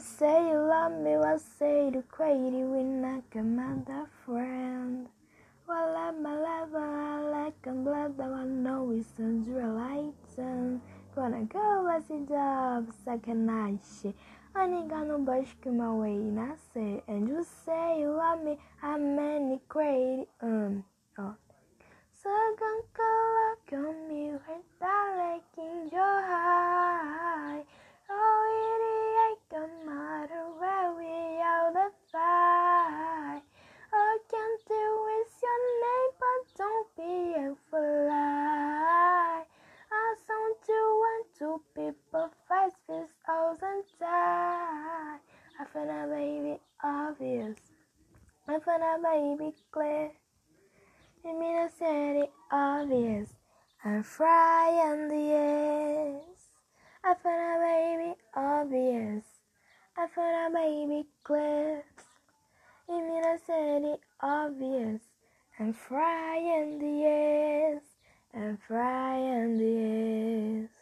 say you love me, what say you crazy when I come out a friend? Well, I'm a lover, I like a blood, though I know it's a real item. Gonna go as a dove, second night shit. I ain't got no bush come my way, and I say, and you say you love me, I'm many crazy, um, oh. So gonna go obvious. I found a baby clear. You mean said it obvious. I'm frying the ass. I found a baby obvious. I found a baby clips. You mean said it obvious. I'm frying the ass. I'm frying the ass.